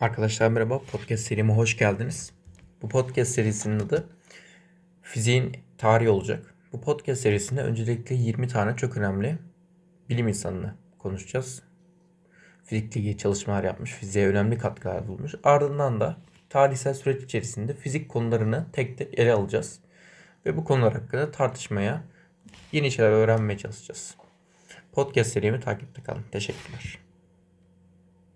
Arkadaşlar merhaba. Podcast serime hoş geldiniz. Bu podcast serisinin adı Fiziğin Tarihi olacak. Bu podcast serisinde öncelikle 20 tane çok önemli bilim insanını konuşacağız. Fizikle ilgili çalışmalar yapmış, fiziğe önemli katkılar bulmuş. Ardından da tarihsel süreç içerisinde fizik konularını tek tek ele alacağız. Ve bu konular hakkında tartışmaya, yeni şeyler öğrenmeye çalışacağız. Podcast serimi takipte kalın. Teşekkürler.